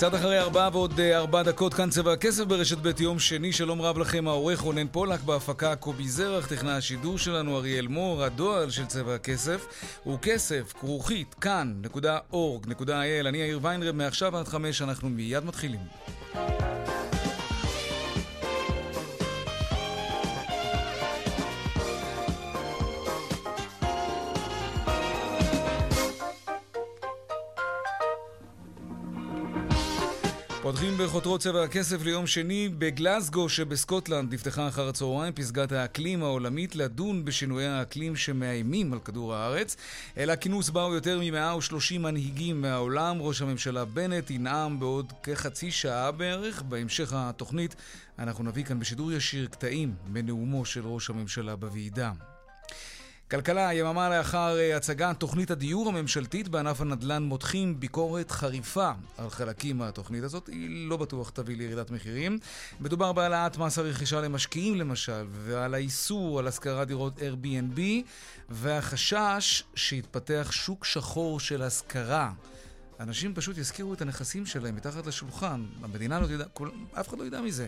קצת אחרי ארבעה ועוד אה, ארבע דקות, כאן צבע הכסף ברשת ב' יום שני, שלום רב לכם, העורך רונן פולק, בהפקה קובי זרח, טכנאי השידור שלנו אריאל מור, הדועל של צבע הכסף הוא כסף, כרוכית, כאן.org.il, אני יאיר ויינרב, מעכשיו עד חמש אנחנו מיד מתחילים. בחותרות צבע הכסף ליום שני בגלסגו שבסקוטלנד נפתחה אחר הצהריים פסגת האקלים העולמית לדון בשינויי האקלים שמאיימים על כדור הארץ. אל הכינוס באו יותר מ-130 מנהיגים מהעולם. ראש הממשלה בנט ינאם בעוד כחצי שעה בערך. בהמשך התוכנית אנחנו נביא כאן בשידור ישיר קטעים בנאומו של ראש הממשלה בוועידה. כלכלה, יממה לאחר אה, הצגת תוכנית הדיור הממשלתית בענף הנדל"ן מותחים ביקורת חריפה על חלקים מהתוכנית הזאת. היא לא בטוח תביא לירידת מחירים. מדובר בהעלאת מס הרכישה למשקיעים למשל, ועל האיסור על השכרת דירות Airbnb, והחשש שיתפתח שוק שחור של השכרה. אנשים פשוט יזכירו את הנכסים שלהם מתחת לשולחן. המדינה לא תדע, אף אחד לא ידע מזה.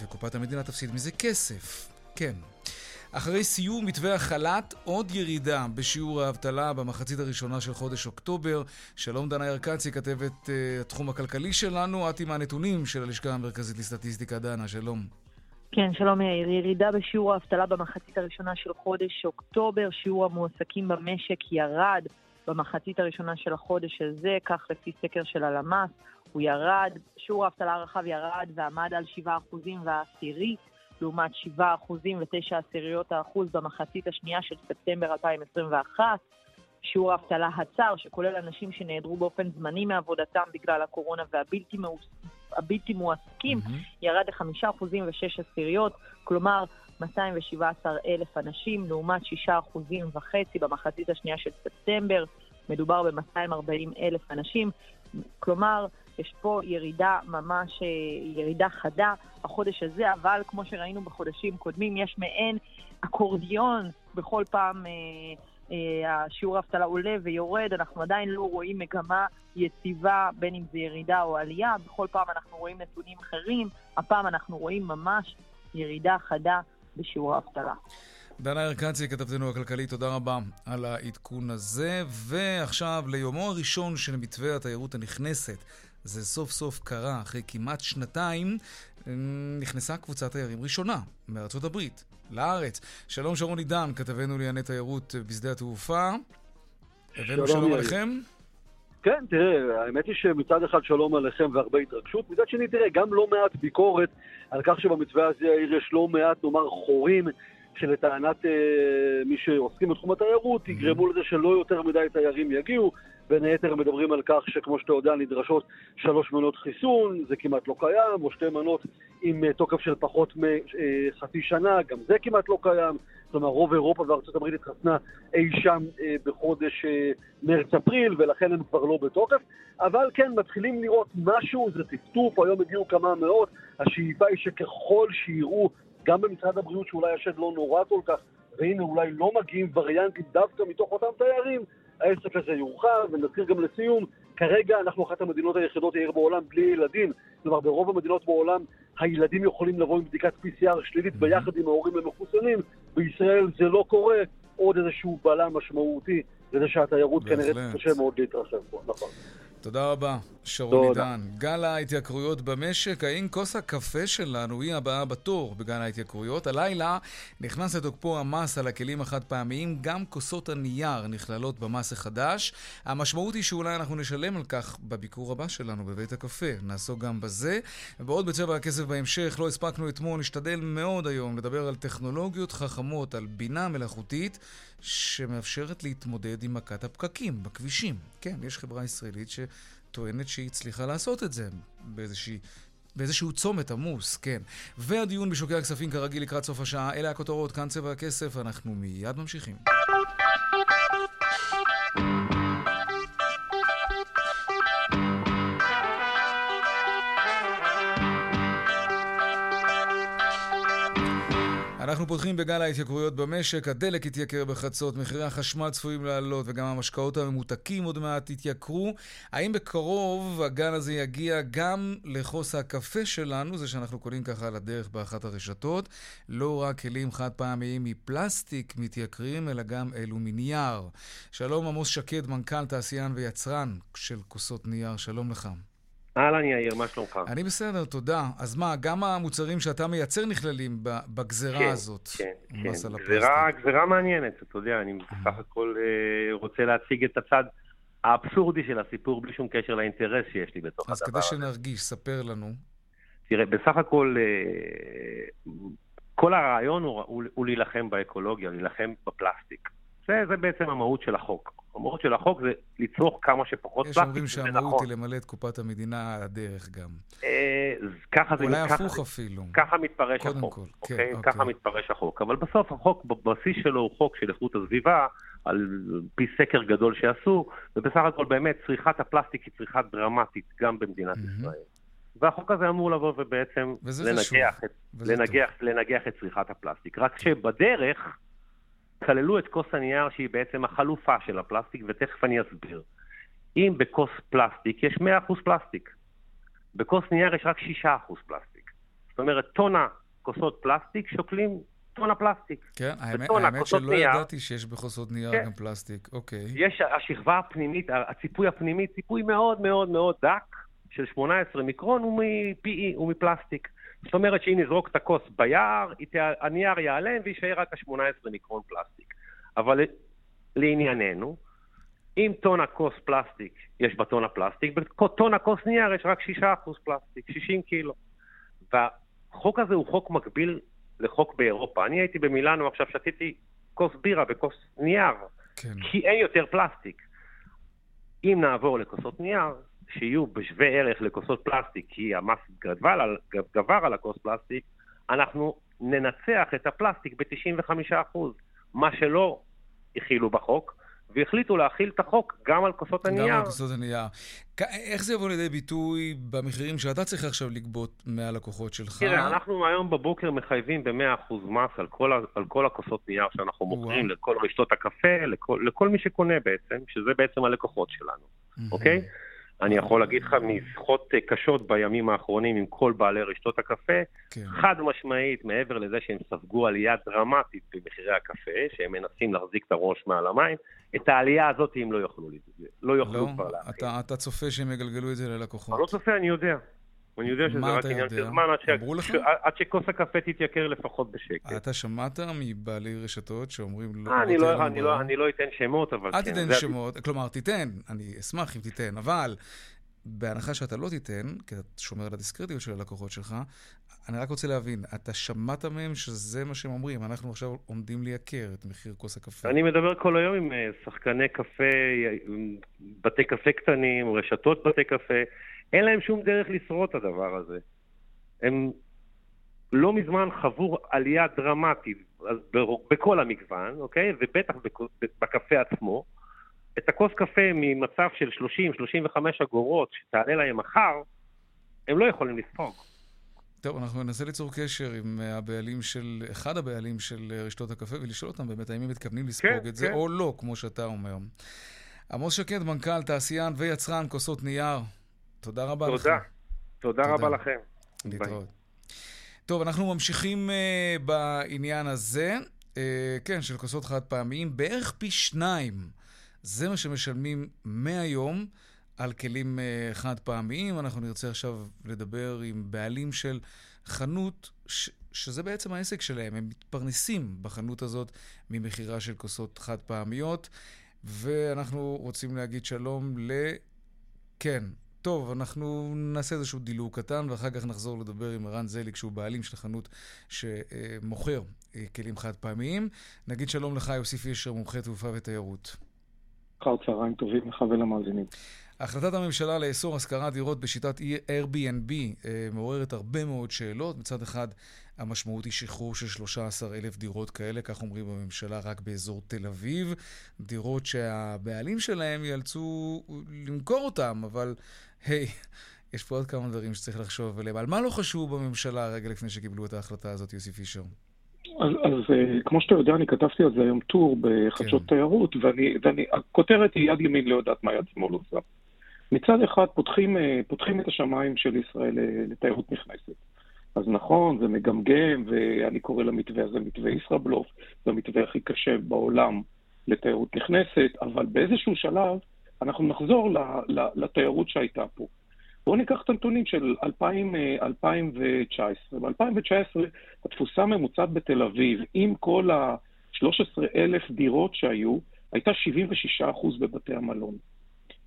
וקופת המדינה תפסיד מזה כסף. כן. אחרי סיום מתווה החל"ת, עוד ירידה בשיעור האבטלה במחצית הראשונה של חודש אוקטובר. שלום דנה ירקצי, כתבת uh, התחום הכלכלי שלנו. את עם הנתונים של הלשכה המרכזית לסטטיסטיקה. דנה, שלום. כן, שלום יאיר. ירידה בשיעור האבטלה במחצית הראשונה של חודש אוקטובר. שיעור המועסקים במשק ירד במחצית הראשונה של החודש הזה, כך לפי סקר של הלמ"ס. הוא ירד, שיעור האבטלה הרחב ירד ועמד על 7% והעשירית. לעומת 7 אחוזים ו-9 עשיריות האחוז במחצית השנייה של ספטמבר 2021. שיעור האבטלה הצר, שכולל אנשים שנעדרו באופן זמני מעבודתם בגלל הקורונה והבלתי מאוס... מועסקים, mm-hmm. ירד ל-5 אחוזים ו-6 עשיריות, כלומר 217 אלף אנשים לעומת 6 אחוזים וחצי במחצית השנייה של ספטמבר. מדובר ב-240 אלף אנשים, כלומר יש פה ירידה ממש, אה, ירידה חדה החודש הזה, אבל כמו שראינו בחודשים קודמים, יש מעין אקורדיון בכל פעם. אה, אה, השיעור האבטלה עולה ויורד, אנחנו עדיין לא רואים מגמה יציבה, בין אם זה ירידה או עלייה, בכל פעם אנחנו רואים נתונים אחרים, הפעם אנחנו רואים ממש ירידה חדה בשיעור האבטלה. דנה ירקצי, כתבתנו הכלכלית, תודה רבה על העדכון הזה. ועכשיו ליומו הראשון של מתווה התיירות הנכנסת. זה סוף סוף קרה, אחרי כמעט שנתיים נכנסה קבוצת תיירים ראשונה מארצות הברית לארץ. שלום שרון עידן, כתבנו לענייני תיירות בשדה התעופה. הבאנו שלום, שלום עליכם. כן, תראה, האמת היא שמצד אחד שלום עליכם והרבה התרגשות, מצד שני, תראה, גם לא מעט ביקורת על כך שבמתווה הזה העיר יש לא מעט, נאמר, חורים שלטענת אה, מי שעוסקים בתחום התיירות יגרמו לזה שלא יותר מדי תיירים יגיעו. בין היתר מדברים על כך שכמו שאתה יודע נדרשות שלוש מנות חיסון, זה כמעט לא קיים, או שתי מנות עם אה, תוקף של פחות מחצי שנה, גם זה כמעט לא קיים. כלומר, רוב אירופה וארצות הברית התחסנה אי שם אה, בחודש אה, מרץ-אפריל, ולכן הם כבר לא בתוקף. אבל כן, מתחילים לראות משהו, זה טפטוף, היום הגיעו כמה מאות. השאיפה היא שככל שיראו, גם במשרד הבריאות, שאולי השד לא נורא כל כך, והנה אולי לא מגיעים וריאנטים דווקא מתוך אותם תיירים, העסק הזה יורחב, ונזכיר גם לסיום, כרגע אנחנו אחת המדינות היחידות העיר בעולם בלי ילדים. כלומר, ברוב המדינות בעולם הילדים יכולים לבוא עם בדיקת PCR שלילית ביחד עם ההורים המחוסנים. בישראל זה לא קורה, עוד איזשהו בלם משמעותי לזה שהתיירות כנראה קשה מאוד להתרחב פה, נכון. תודה רבה, שרון עידן. גל ההתייקרויות במשק, האם כוס הקפה שלנו היא הבאה בתור בגל ההתייקרויות? הלילה נכנס לתוקפו המס על הכלים החד-פעמיים, גם כוסות הנייר נכללות במס החדש. המשמעות היא שאולי אנחנו נשלם על כך בביקור הבא שלנו בבית הקפה. נעסוק גם בזה. ועוד בצבע הכסף בהמשך, לא הספקנו אתמול, נשתדל מאוד היום לדבר על טכנולוגיות חכמות, על בינה מלאכותית. שמאפשרת להתמודד עם מכת הפקקים בכבישים. כן, יש חברה ישראלית שטוענת שהיא הצליחה לעשות את זה באיזושהי... באיזשהו צומת עמוס, כן. והדיון בשוקי הכספים כרגיל לקראת סוף השעה. אלה הכותרות, כאן צבע הכסף, אנחנו מיד ממשיכים. אנחנו פותחים בגל ההתייקרויות במשק, הדלק התייקר בחצות, מחירי החשמל צפויים לעלות וגם המשקאות הממותקים עוד מעט יתייקרו. האם בקרוב הגל הזה יגיע גם לחוס הקפה שלנו, זה שאנחנו קונים ככה על הדרך באחת הרשתות? לא רק כלים חד פעמיים מפלסטיק מתייקרים, אלא גם אלו מנייר. שלום עמוס שקד, מנכ"ל תעשיין ויצרן של כוסות נייר, שלום לך. אהלן יאיר, מה שלומך? אני בסדר, תודה. אז מה, גם המוצרים שאתה מייצר נכללים בגזרה כן, הזאת? כן, כן. גזרה, גזרה מעניינת, אתה יודע, אני בסך הכל אה, רוצה להציג את הצד האבסורדי של הסיפור, בלי שום קשר לאינטרס שיש לי בתוך אז הדבר. אז כדי שנרגיש, ספר לנו. תראה, בסך הכל, אה, כל הרעיון הוא, הוא, הוא להילחם באקולוגיה, להילחם בפלסטיק. זה, זה בעצם המהות של החוק. המהות של החוק זה לצרוך כמה שפחות פלסטיק, יש אומרים שהמהות נכון. היא למלא את קופת המדינה על הדרך גם. אה, ככה זה... אולי הפוך אפילו. ככה מתפרש קודם החוק. כל, אוקיי? כן, אוקיי. ככה מתפרש החוק. אבל בסוף החוק, בבסיס שלו הוא חוק של איכות הסביבה, על פי סקר גדול שעשו, ובסך הכל באמת צריכת הפלסטיק היא צריכה דרמטית גם במדינת מממ-הממ. ישראל. והחוק הזה אמור לבוא ובעצם לנגח את, לנגח, לנגח את צריכת הפלסטיק. רק שבדרך... כללו את כוס הנייר שהיא בעצם החלופה של הפלסטיק, ותכף אני אסביר. אם בכוס פלסטיק יש 100% פלסטיק, בכוס נייר יש רק 6% פלסטיק. זאת אומרת, טונה כוסות פלסטיק שוקלים טונה פלסטיק. כן, האמת, האמת שלא נייר, ידעתי שיש בכוסות נייר כן. גם פלסטיק, אוקיי. יש השכבה הפנימית, הציפוי הפנימי, ציפוי מאוד מאוד מאוד דק, של 18 מיקרון, הוא מפלסטיק. זאת אומרת שאם נזרוק את הכוס ביער, הנייר ייעלם ויישאר רק ה-18 מיקרון פלסטיק. אבל לענייננו, אם טונה כוס פלסטיק יש בטונה פלסטיק, בטונה כוס נייר יש רק 6% פלסטיק, 60 קילו. והחוק הזה הוא חוק מקביל לחוק באירופה. אני הייתי במילאנו, עכשיו שתיתי כוס בירה בכוס נייר, כן. כי אין יותר פלסטיק. אם נעבור לכוסות נייר, שיהיו בשווה ערך לכוסות פלסטיק, כי המס גבר על, גבר על הכוס פלסטיק, אנחנו ננצח את הפלסטיק ב-95%, מה שלא החילו בחוק, והחליטו להחיל את החוק גם על כוסות הנייר. גם על כוסות הנייר. איך זה יבוא לידי ביטוי במחירים שאתה צריך עכשיו לגבות מהלקוחות שלך? תראה, אנחנו היום בבוקר מחייבים ב-100% מס על כל, על כל הכוסות נייר שאנחנו מוכרים, לכל רשתות הקפה, לכל, לכל מי שקונה בעצם, שזה בעצם הלקוחות שלנו, אוקיי? Mm-hmm. Okay? אני יכול להגיד לך משיחות אה, קשות בימים האחרונים עם כל בעלי רשתות הקפה, כן. חד משמעית, מעבר לזה שהם ספגו עלייה דרמטית במחירי הקפה, שהם מנסים להחזיק את הראש מעל המים, את העלייה הזאת הם לא יוכלו, לא יוכלו לא, כבר להכין. אתה, אתה צופה שהם יגלגלו את זה ללקוחות. אני לא צופה, אני יודע. אני יודע שזה רק עניין של זמן עד, ש... ש... עד שכוס הקפה תתייקר לפחות בשקט. אתה שמעת מבעלי רשתות שאומרים לא... 아, אני, לא, אני, לא, אני לא אתן שמות, אבל אל כן. אל תיתן שמות, כלומר, תיתן, אני אשמח אם תיתן, אבל בהנחה שאתה לא תיתן, כי אתה שומר על הדיסקרטיות של הלקוחות שלך, אני רק רוצה להבין, אתה שמעת מהם שזה מה שהם אומרים, אנחנו עכשיו עומדים לייקר את מחיר כוס הקפה. אני מדבר כל היום עם אה, שחקני קפה, בתי קפה קטנים, רשתות בתי קפה, אין להם שום דרך לשרוד את הדבר הזה. הם לא מזמן חוו עלייה דרמטית בכל המגוון, אוקיי? ובטח בקפה עצמו. את הכוס קפה ממצב של 30-35 אגורות שתעלה להם מחר, הם לא יכולים לספוג. טוב, אנחנו ננסה ליצור קשר עם הבעלים של, אחד הבעלים של רשתות הקפה ולשאול אותם באמת האם הם מתכוונים לספוג כן, את כן. זה או לא, כמו שאתה אומר. עמוס שקד, מנכ"ל, תעשיין ויצרן כוסות נייר, תודה רבה תודה. לך. תודה. תודה רבה לכם. להתראות. טוב, אנחנו ממשיכים uh, בעניין הזה, uh, כן, של כוסות חד פעמיים, בערך פי שניים. זה מה שמשלמים מהיום על כלים uh, חד פעמיים. אנחנו נרצה עכשיו לדבר עם בעלים של חנות, ש- שזה בעצם העסק שלהם. הם מתפרנסים בחנות הזאת ממכירה של כוסות חד פעמיות. ואנחנו רוצים להגיד שלום ל... כן, טוב, אנחנו נעשה איזשהו דילוג קטן, ואחר כך נחזור לדבר עם ערן זליק, שהוא בעלים של חנות שמוכר אה, כלים חד פעמיים. נגיד שלום לך, יוסי פישר, מומחה תעופה ותיירות. אחר צהריים טובים לך ולמאזינים. החלטת הממשלה לאסור השכרת דירות בשיטת Airbnb אה, מעוררת הרבה מאוד שאלות. מצד אחד, המשמעות היא שחרור של 13,000 דירות כאלה, כך אומרים בממשלה, רק באזור תל אביב. דירות שהבעלים שלהם ייאלצו למכור אותם, אבל היי, יש פה עוד כמה דברים שצריך לחשוב עליהם. על מה לא חשבו בממשלה רגע לפני שקיבלו את ההחלטה הזאת, יוסי פישר? אז, אז אה, כמו שאתה יודע, אני כתבתי על זה היום טור בחדשות כן. תיירות, ואני, ואני, הכותרת היא יד ימין לא יודעת מה יד שמאל עושה. מצד אחד פותחים, אה, פותחים את השמיים של ישראל אה, לתיירות נכנסת. אז נכון, זה מגמגם, ואני קורא למתווה הזה מתווה ישראבלוף, זה המתווה הכי קשה בעולם לתיירות נכנסת, אבל באיזשהו שלב אנחנו נחזור לתיירות שהייתה פה. בואו ניקח את הנתונים של 2000, 2019. ב-2019 התפוסה הממוצעת בתל אביב, עם כל ה-13,000 דירות שהיו, הייתה 76% בבתי המלון.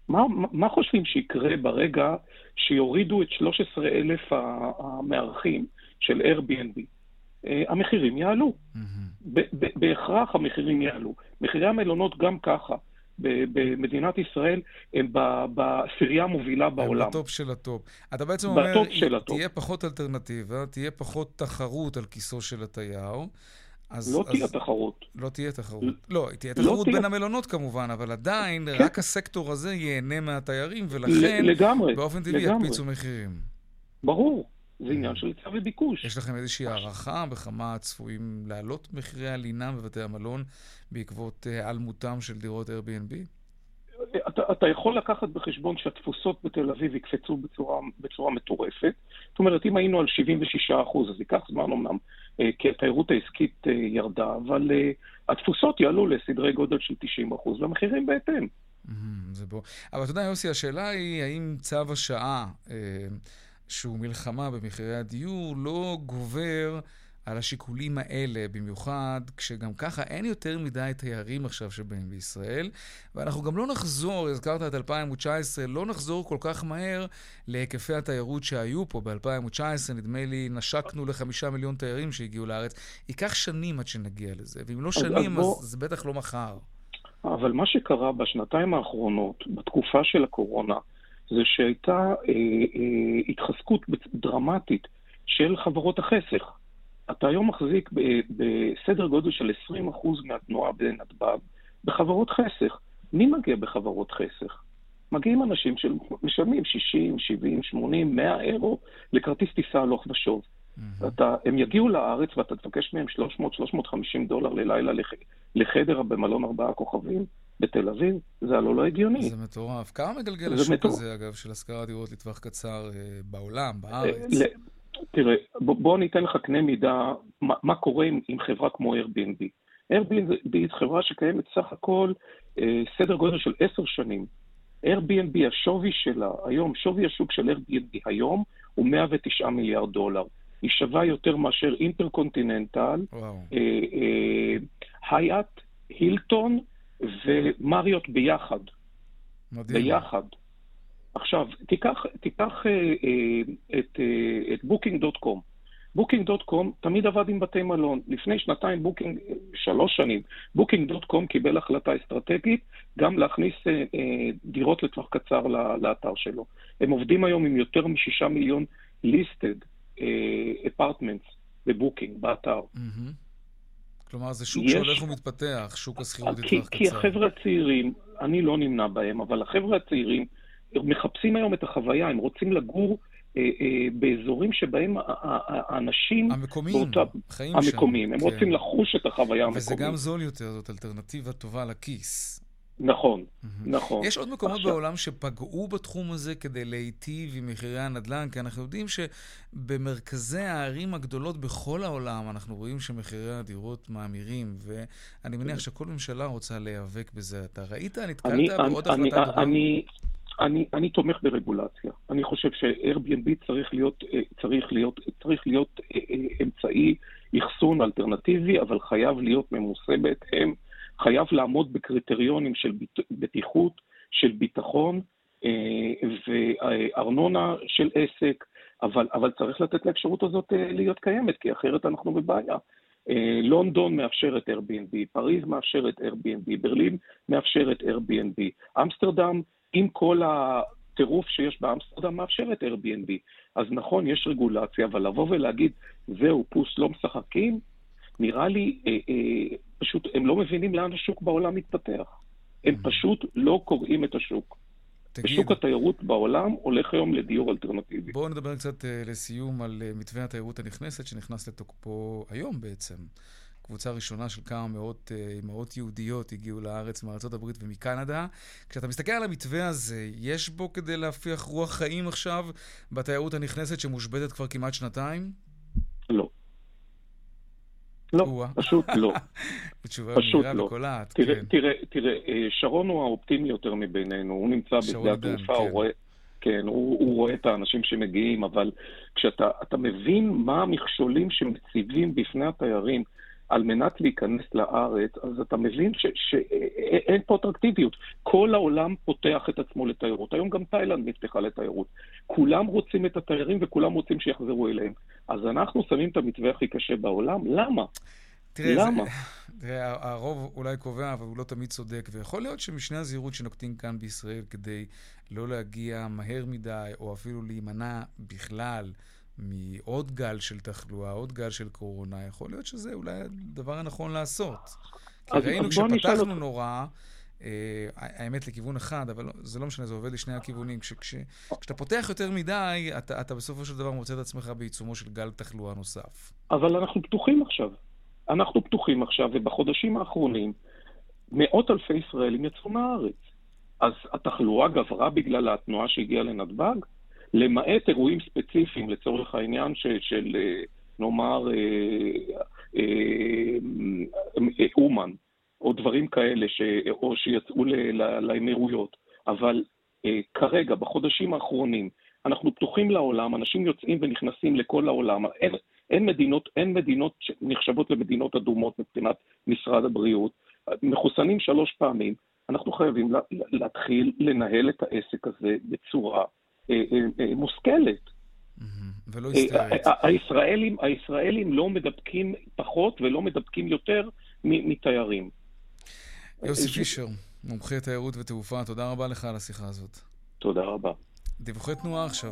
מה, מה חושבים שיקרה ברגע שיורידו את 13,000 המארחים של Airbnb? אה, המחירים יעלו. מממ-הממ. בהכרח המחירים יעלו. מחירי המלונות גם ככה. במדינת ישראל הם בעשירייה המובילה בעולם. הם ב top של ה top. אתה בעצם אומר, תהיה פחות אלטרנטיבה, תהיה פחות תחרות על כיסו של התייר. אז, לא אז תהיה תחרות. לא תהיה תחרות. לא, תהיה לא תחרות לא בין תהיה... המלונות כמובן, אבל עדיין כן. רק הסקטור הזה ייהנה מהתיירים, ולכן לגמרי, באופן טבעי יקפיצו מחירים. ברור, זה עניין של היצע וביקוש. יש לכם איזושהי הערכה בכמה צפויים לעלות מחירי הלינה בבתי המלון בעקבות היעלמותם אה, של דירות Airbnb? אתה, אתה יכול לקחת בחשבון שהתפוסות בתל אביב יקפצו בצורה, בצורה מטורפת. זאת אומרת, אם היינו על 76 אחוז, אז ייקח זמן אמנם, אה, כי התיירות העסקית אה, ירדה, אבל התפוסות יעלו לסדרי גודל של 90 אחוז, והמחירים בהתאם. זה בוא. אבל אתה יודע, יוסי, השאלה היא, האם צו השעה... שהוא מלחמה במחירי הדיור לא גובר על השיקולים האלה, במיוחד כשגם ככה אין יותר מדי תיירים עכשיו שבאים לישראל, ואנחנו גם לא נחזור, הזכרת את 2019, לא נחזור כל כך מהר להיקפי התיירות שהיו פה ב-2019, נדמה לי נשקנו לחמישה מיליון תיירים שהגיעו לארץ. ייקח שנים עד שנגיע לזה, ואם לא שנים, אז, אז, אז זה בטח לא מחר. אבל מה שקרה בשנתיים האחרונות, בתקופה של הקורונה, זה שהייתה אה, אה, התחזקות דרמטית של חברות החסך. אתה היום מחזיק ב, בסדר גודל של 20% מהתנועה בנתב"ג בחברות חסך. מי מגיע בחברות חסך? מגיעים אנשים שמשלמים 60, 70, 80, 100 אירו לכרטיס טיסה הלוך ושוב. Mm-hmm. אתה, הם יגיעו לארץ ואתה תבקש מהם 300-350 דולר ללילה לח, לחדר במלון ארבעה כוכבים, בתל אביב, זה הלא לא הגיוני. זה מטורף. כמה מגלגל השוק מטור... הזה, אגב, של השכרת דירות לטווח קצר אה, בעולם, בארץ? ל... תראה, בוא, בוא ניתן לך קנה מידה, מה, מה קורה עם, עם חברה כמו Airbnb. Airbnb היא חברה שקיימת סך הכל אה, סדר גודל של עשר שנים. Airbnb, השווי שלה, היום, שווי השוק של Airbnb היום הוא 109 מיליארד דולר. היא שווה יותר מאשר אינטרקונטיננטל, הייט, הילטון, ומריות ביחד. מדהים. ביחד. עכשיו, תיקח, תיקח אה, אה, את, אה, את בוקינג.קום. בוקינג.קום תמיד עבד עם בתי מלון. לפני שנתיים, בוקינג, שלוש שנים, בוקינג.קום קיבל החלטה אסטרטגית גם להכניס אה, אה, דירות לטווח קצר לאתר שלו. הם עובדים היום עם יותר משישה מיליון ליסטד אפרטמנטס בבוקינג, באתר. Mm-hmm. כלומר, זה שוק יש... שהולך ומתפתח, שוק השכירות לטווח קצר. כי החבר'ה הצעירים, אני לא נמנה בהם, אבל החבר'ה הצעירים מחפשים היום את החוויה, הם רוצים לגור אה, אה, באזורים שבהם האנשים... המקומיים, באותה, חיים המקומיים, שם. המקומיים, הם כן. רוצים לחוש את החוויה המקומית. וזה גם זול יותר, זאת אלטרנטיבה טובה לכיס. נכון, נכון. יש עוד מקומות עכשיו... בעולם שפגעו בתחום הזה כדי להיטיב עם מחירי הנדל"ן, כי אנחנו יודעים שבמרכזי הערים הגדולות בכל העולם אנחנו רואים שמחירי הדירות מאמירים, ואני מניח שכל ממשלה רוצה להיאבק בזה. אתה ראית? נתקלת בעוד החלטה דומה? אני, אני, אני תומך ברגולציה. אני חושב ש-Airbnb צריך להיות, אה, צריך להיות, צריך להיות אה, אה, אמצעי אחסון אלטרנטיבי, אבל חייב להיות ממוסה בהתאם, חייב לעמוד בקריטריונים של בטיחות, של ביטחון וארנונה של עסק, אבל, אבל צריך לתת לאפשרות הזאת להיות קיימת, כי אחרת אנחנו בבעיה. לונדון מאפשרת Airbnb, פריז מאפשרת Airbnb, ברלין מאפשרת Airbnb, אמסטרדם עם כל הטירוף שיש באמסטרדם מאפשרת Airbnb. אז נכון, יש רגולציה, אבל לבוא ולהגיד, זהו, פוס לא משחקים, נראה לי, אה, אה, פשוט, הם לא מבינים לאן השוק בעולם מתפתח. הם mm-hmm. פשוט לא קוראים את השוק. תגיד, ושוק התיירות בעולם הולך היום לדיור אלטרנטיבי. בואו נדבר קצת uh, לסיום על uh, מתווה התיירות הנכנסת שנכנס לתוקפו היום בעצם. קבוצה ראשונה של כמה מאות אימהות uh, יהודיות הגיעו לארץ מארצות הברית ומקנדה. כשאתה מסתכל על המתווה הזה, יש בו כדי להפיח רוח חיים עכשיו בתיירות הנכנסת שמושבתת כבר כמעט שנתיים? לא. פשוט לא. תשובה מהירה לא. וקולעת, תראה, כן. תראה, תראה, אה, שרון הוא האופטימי יותר מבינינו, הוא נמצא בשדה התעופה, הוא כן. רואה... כן, הוא, הוא רואה את האנשים שמגיעים, אבל כשאתה מבין מה המכשולים שמציבים בפני התיירים על מנת להיכנס לארץ, אז אתה מבין שאין פה אטרקטיביות. כל העולם פותח את עצמו לתיירות. היום גם תאילנד נפתחה לתיירות. כולם רוצים את התיירים וכולם רוצים שיחזרו אליהם. אז אנחנו שמים את המתווה הכי קשה בעולם, למה? תראה, למה? זה, תראה, הרוב אולי קובע, אבל הוא לא תמיד צודק, ויכול להיות שמשנה הזהירות שנוקטים כאן בישראל כדי לא להגיע מהר מדי, או אפילו להימנע בכלל מעוד גל של תחלואה, עוד גל של קורונה, יכול להיות שזה אולי הדבר הנכון לעשות. כי ראינו כשפתחנו נורא, אה, האמת לכיוון אחד, אבל זה לא משנה, זה עובד לשני הכיוונים. כש, כש, כשאתה פותח יותר מדי, אתה, אתה בסופו של דבר מוצא את עצמך בעיצומו של גל תחלואה נוסף. אבל אנחנו פתוחים עכשיו. אנחנו פתוחים עכשיו, ובחודשים האחרונים מאות אלפי ישראלים יצאו מהארץ. אז התחלואה גברה בגלל התנועה שהגיעה לנתב"ג? למעט אירועים ספציפיים, לצורך העניין של, של אה, נאמר, אה, אה, אומן, או דברים כאלה, ש, או שיצאו לאמירויות. אבל כרגע, בחודשים האחרונים, אנחנו פתוחים לעולם, אנשים יוצאים ונכנסים לכל העולם. אין, אין, מדינות, אין מדינות שנחשבות למדינות אדומות מבחינת משרד הבריאות. מחוסנים שלוש פעמים, אנחנו חייבים לה, להתחיל לנהל את העסק הזה בצורה אה, אה, אה, מושכלת. ולא היסטרית. הישראלים, הישראלים לא מדבקים פחות ולא מדבקים יותר מתיירים. יוסי פישר, מומחה תיירות ותעופה, תודה רבה לך על השיחה הזאת. תודה רבה. דיווחי תנועה עכשיו.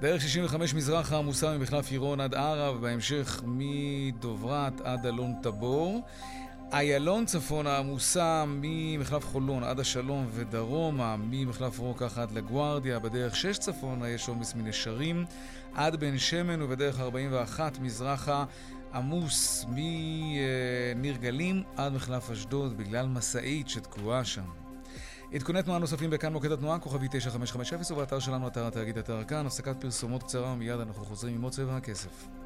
דרך 65 מזרחה עמוסה ממחלף עירון עד ערה, ובהמשך מדוברת עד אלון תבור. איילון צפונה עמוסה ממחלף חולון עד השלום ודרומה, ממחלף רוקח עד לגוארדיה, בדרך 6 צפונה יש עומס מנשרים עד בן שמן ובדרך 41 מזרחה עמוס מניר גלים עד מחלף אשדוד בגלל משאית שתקועה שם. עדכוני תנועה נוספים בכאן מוקד התנועה, כוכבי 9550 ובאתר שלנו, אתר התאגיד אתר כאן, הפסקת פרסומות קצרה ומיד אנחנו חוזרים עם עוד צבע הכסף.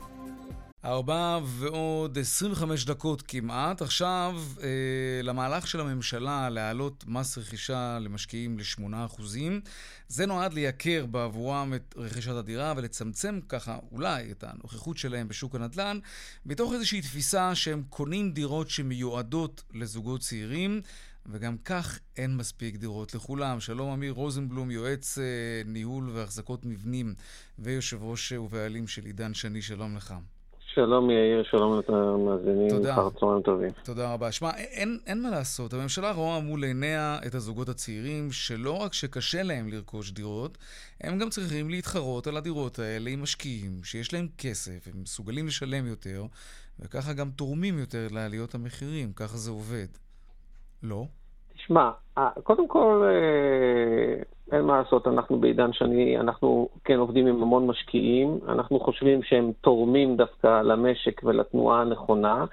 ארבע ועוד 25 דקות כמעט. עכשיו, אה, למהלך של הממשלה להעלות מס רכישה למשקיעים ל-8%. זה נועד לייקר בעבורם את רכישת הדירה ולצמצם ככה אולי את הנוכחות שלהם בשוק הנדל"ן, מתוך איזושהי תפיסה שהם קונים דירות שמיועדות לזוגות צעירים. וגם כך אין מספיק דירות לכולם. שלום אמיר רוזנבלום, יועץ אה, ניהול והחזקות מבנים ויושב ראש ובעלים של עידן שני, שלום לך. שלום יאיר, שלום למאזינים. אחר צהריים טובים. תודה רבה. שמע, אין, אין מה לעשות, הממשלה רואה מול עיניה את הזוגות הצעירים, שלא רק שקשה להם לרכוש דירות, הם גם צריכים להתחרות על הדירות האלה עם משקיעים, שיש להם כסף, הם מסוגלים לשלם יותר, וככה גם תורמים יותר לעליות המחירים, ככה זה עובד. לא? תשמע, קודם כל, אה, אין מה לעשות, אנחנו בעידן שני, אנחנו כן עובדים עם המון משקיעים, אנחנו חושבים שהם תורמים דווקא למשק ולתנועה הנכונה,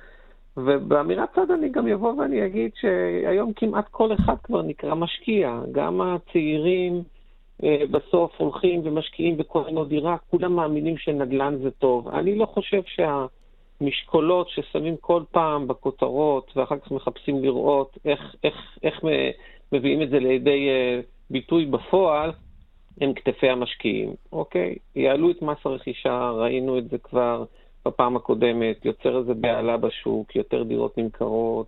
ובאמירת צד אני גם אבוא ואני אגיד שהיום כמעט כל אחד כבר נקרא משקיע, גם הצעירים אה, בסוף הולכים ומשקיעים וקונים עוד דירה, כולם מאמינים שנדל"ן זה טוב. אני לא חושב שה... משקולות ששמים כל פעם בכותרות, ואחר כך מחפשים לראות איך, איך, איך מביאים את זה לידי uh, ביטוי בפועל, הם כתפי המשקיעים, אוקיי? יעלו את מס הרכישה, ראינו את זה כבר בפעם הקודמת, יוצר איזה בהלה בשוק, יותר דירות נמכרות.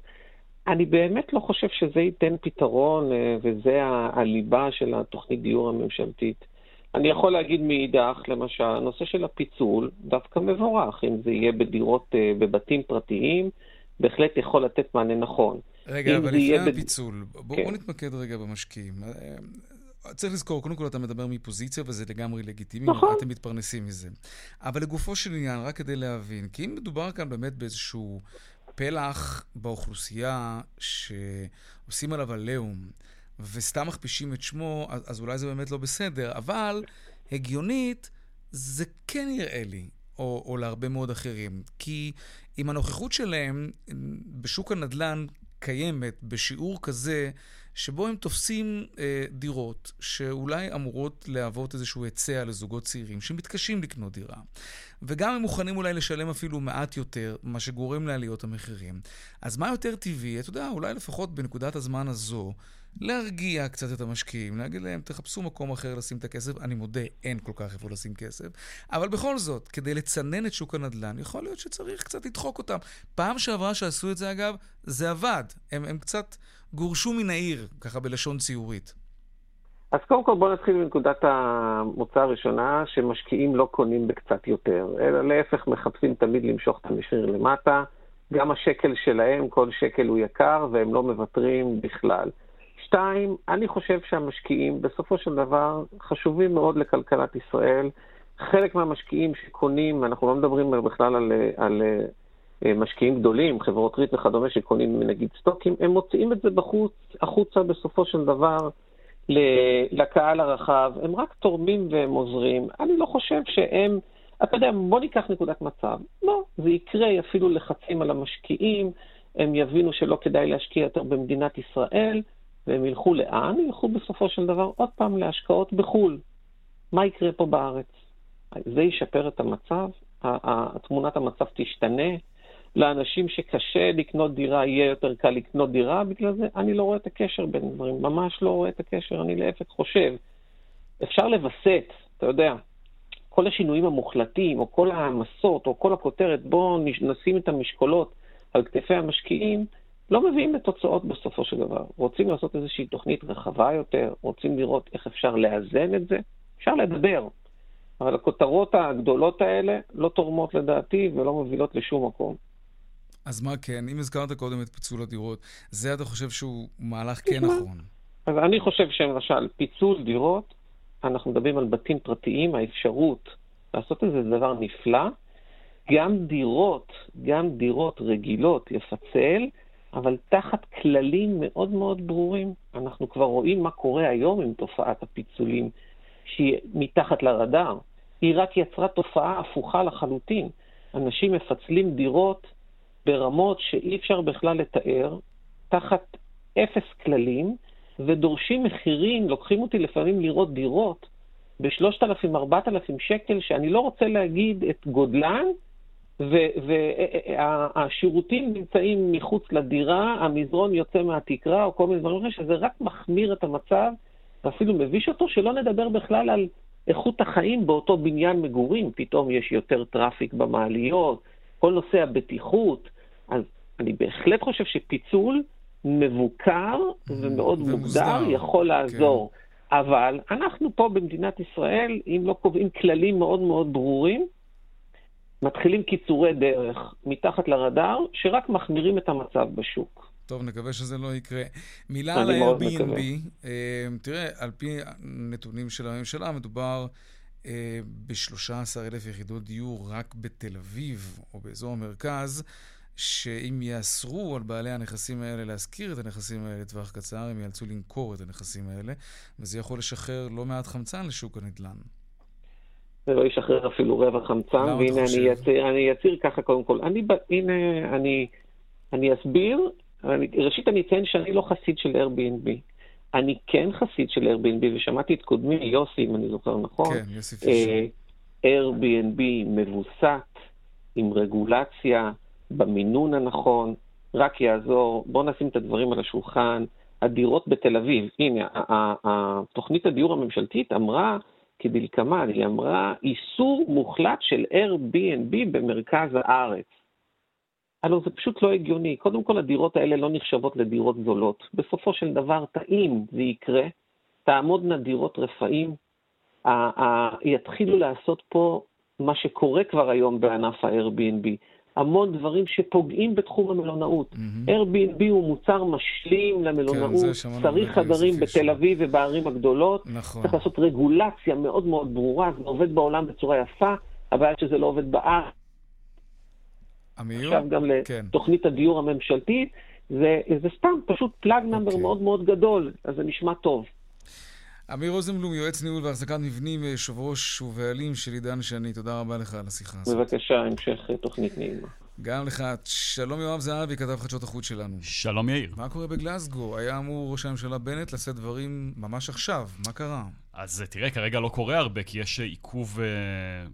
אני באמת לא חושב שזה ייתן פתרון, אה, וזה הליבה של התוכנית דיור הממשלתית. אני יכול להגיד מאידך, למשל, הנושא של הפיצול דווקא מבורך. אם זה יהיה בדירות, אה, בבתים פרטיים, בהחלט יכול לתת מענה נכון. רגע, אבל לפני הפיצול, בד... בואו כן. נתמקד רגע במשקיעים. אה, צריך לזכור, קודם כל אתה מדבר מפוזיציה, וזה לגמרי לגיטימי, נכון. אתם מתפרנסים מזה. אבל לגופו של עניין, רק כדי להבין, כי אם מדובר כאן באמת באיזשהו פלח באוכלוסייה שעושים עליו עליהום, וסתם מכפישים את שמו, אז, אז אולי זה באמת לא בסדר, אבל הגיונית, זה כן יראה לי, או, או להרבה מאוד אחרים. כי אם הנוכחות שלהם בשוק הנדל"ן קיימת בשיעור כזה, שבו הם תופסים אה, דירות שאולי אמורות להוות איזשהו היצע לזוגות צעירים שמתקשים לקנות דירה. וגם הם מוכנים אולי לשלם אפילו מעט יותר, מה שגורם לעליות המחירים. אז מה יותר טבעי? אתה יודע, אולי לפחות בנקודת הזמן הזו, להרגיע קצת את המשקיעים, להגיד להם, תחפשו מקום אחר לשים את הכסף. אני מודה, אין כל כך איפה לשים כסף. אבל בכל זאת, כדי לצנן את שוק הנדל"ן, יכול להיות שצריך קצת לדחוק אותם. פעם שעברה שעשו את זה, אגב, זה עבד. הם, הם קצת גורשו מן העיר, ככה בלשון ציורית. אז קודם כל בואו נתחיל מנקודת המוצא הראשונה, שמשקיעים לא קונים בקצת יותר, אלא להפך מחפשים תמיד למשוך את המחיר למטה. גם השקל שלהם, כל שקל הוא יקר, והם לא מוותרים בכלל. שתיים, אני חושב שהמשקיעים בסופו של דבר חשובים מאוד לכלכלת ישראל. חלק מהמשקיעים שקונים, אנחנו לא מדברים בכלל על, על, אה, משקיעים גדולים, חברות ריט וכדומה שקונים נגיד סטוקים, הם מוציאים את זה בחוץ, החוצה בסופו של דבר לקהל הרחב, הם רק תורמים והם עוזרים. אני לא חושב שהם, אתה יודע, בוא ניקח נקודת מצב. לא, זה יקרה, יפעילו לחצים על המשקיעים, הם יבינו שלא כדאי להשקיע יותר במדינת ישראל, והם ילכו לאן? ילכו בסופו של דבר עוד פעם להשקעות בחו"ל. מה יקרה פה בארץ? זה ישפר את המצב, תמונת המצב תשתנה, לאנשים שקשה לקנות דירה יהיה יותר קל לקנות דירה, בגלל זה אני לא רואה את הקשר בין דברים, ממש לא רואה את הקשר, אני להפך חושב. אפשר לווסת, אתה יודע, כל השינויים המוחלטים, או כל המסות, או כל הכותרת, בואו נשים את המשקולות על כתפי המשקיעים, לא מביאים לתוצאות בסופו של דבר. רוצים לעשות איזושהי תוכנית רחבה יותר, רוצים לראות איך אפשר לאזן את זה, אפשר לדבר. אבל הכותרות הגדולות האלה לא תורמות לדעתי ולא מובילות לשום מקום. אז מה כן? אם הזכרת קודם את פיצול הדירות, זה אתה חושב שהוא מהלך כן נכון. אז אני חושב שלמשל, פיצול דירות, אנחנו מדברים על בתים פרטיים, האפשרות לעשות איזה דבר נפלא. גם דירות, גם דירות רגילות לפצל, אבל תחת כללים מאוד מאוד ברורים. אנחנו כבר רואים מה קורה היום עם תופעת הפיצולים, שהיא מתחת לרדאר. היא רק יצרה תופעה הפוכה לחלוטין. אנשים מפצלים דירות ברמות שאי אפשר בכלל לתאר, תחת אפס כללים, ודורשים מחירים, לוקחים אותי לפעמים לראות דירות ב-3,000-4,000 שקל, שאני לא רוצה להגיד את גודלן, והשירותים נמצאים מחוץ לדירה, המזרון יוצא מהתקרה, או כל מיני דברים אחרים, שזה רק מחמיר את המצב, ואפילו מביש אותו, שלא נדבר בכלל על איכות החיים באותו בניין מגורים, פתאום יש יותר traffic במעליות, כל נושא הבטיחות. אז אני בהחלט חושב שפיצול מבוקר ומאוד מוגדר יכול כן. לעזור. כן. אבל אנחנו פה במדינת ישראל, אם לא קובעים כללים מאוד מאוד ברורים, מתחילים קיצורי דרך מתחת לרדאר, שרק מחמירים את המצב בשוק. טוב, נקווה שזה לא יקרה. מילה על ה-Airbnb. אה, תראה, על פי נתונים של הממשלה, מדובר אה, ב-13,000 יחידות דיור רק בתל אביב או באזור המרכז. שאם יאסרו על בעלי הנכסים האלה להשכיר את הנכסים האלה לטווח קצר, הם יאלצו למכור את הנכסים האלה, וזה יכול לשחרר לא מעט חמצן לשוק הנדל"ן. זה לא ישחרר אפילו רבע חמצן, והנה אני אציר, אני אציר ככה קודם כל. אני, הנה, אני, אני אסביר, אני, ראשית אני אציין שאני לא חסיד של Airbnb. אני כן חסיד של Airbnb, ושמעתי את קודמי, יוסי, אם אני זוכר נכון. כן, יוסי פישר. אה, Airbnb מבוסת, עם רגולציה, במינון הנכון, רק יעזור. בואו נשים את הדברים על השולחן. הדירות בתל אביב. הנה, תוכנית הדיור הממשלתית אמרה כדלקמן, היא אמרה איסור מוחלט של Airbnb במרכז הארץ. הלוא זה פשוט לא הגיוני. קודם כל, הדירות האלה לא נחשבות לדירות זולות. בסופו של דבר, טעים זה יקרה, תעמודנה דירות רפאים, יתחילו לעשות פה מה שקורה כבר היום בענף ה-Airbnb. המון דברים שפוגעים בתחום המלונאות. Mm-hmm. Airbnb הוא מוצר משלים למלונאות, כן, צריך חדרים בתל אביב ובערים הגדולות, נכון. צריך לעשות רגולציה מאוד מאוד ברורה, זה עובד בעולם בצורה יפה, הבעיה שזה לא עובד בארץ. עכשיו גם כן. לתוכנית הדיור הממשלתית, זה, זה סתם פשוט פלאג נאמבר okay. מאוד מאוד גדול, אז זה נשמע טוב. אמיר רוזנבלום, יועץ ניהול והחזקת מבנים, יושב ראש ובעלים של עידן שני, תודה רבה לך על השיחה הזאת. בבקשה, המשך תוכנית נעימה. גם לך. שלום יואב זהבי, כתב חדשות החוץ שלנו. שלום יאיר. מה קורה בגלסגו? היה אמור ראש הממשלה בנט לשאת דברים ממש עכשיו, מה קרה? אז תראה, כרגע לא קורה הרבה, כי יש עיכוב uh,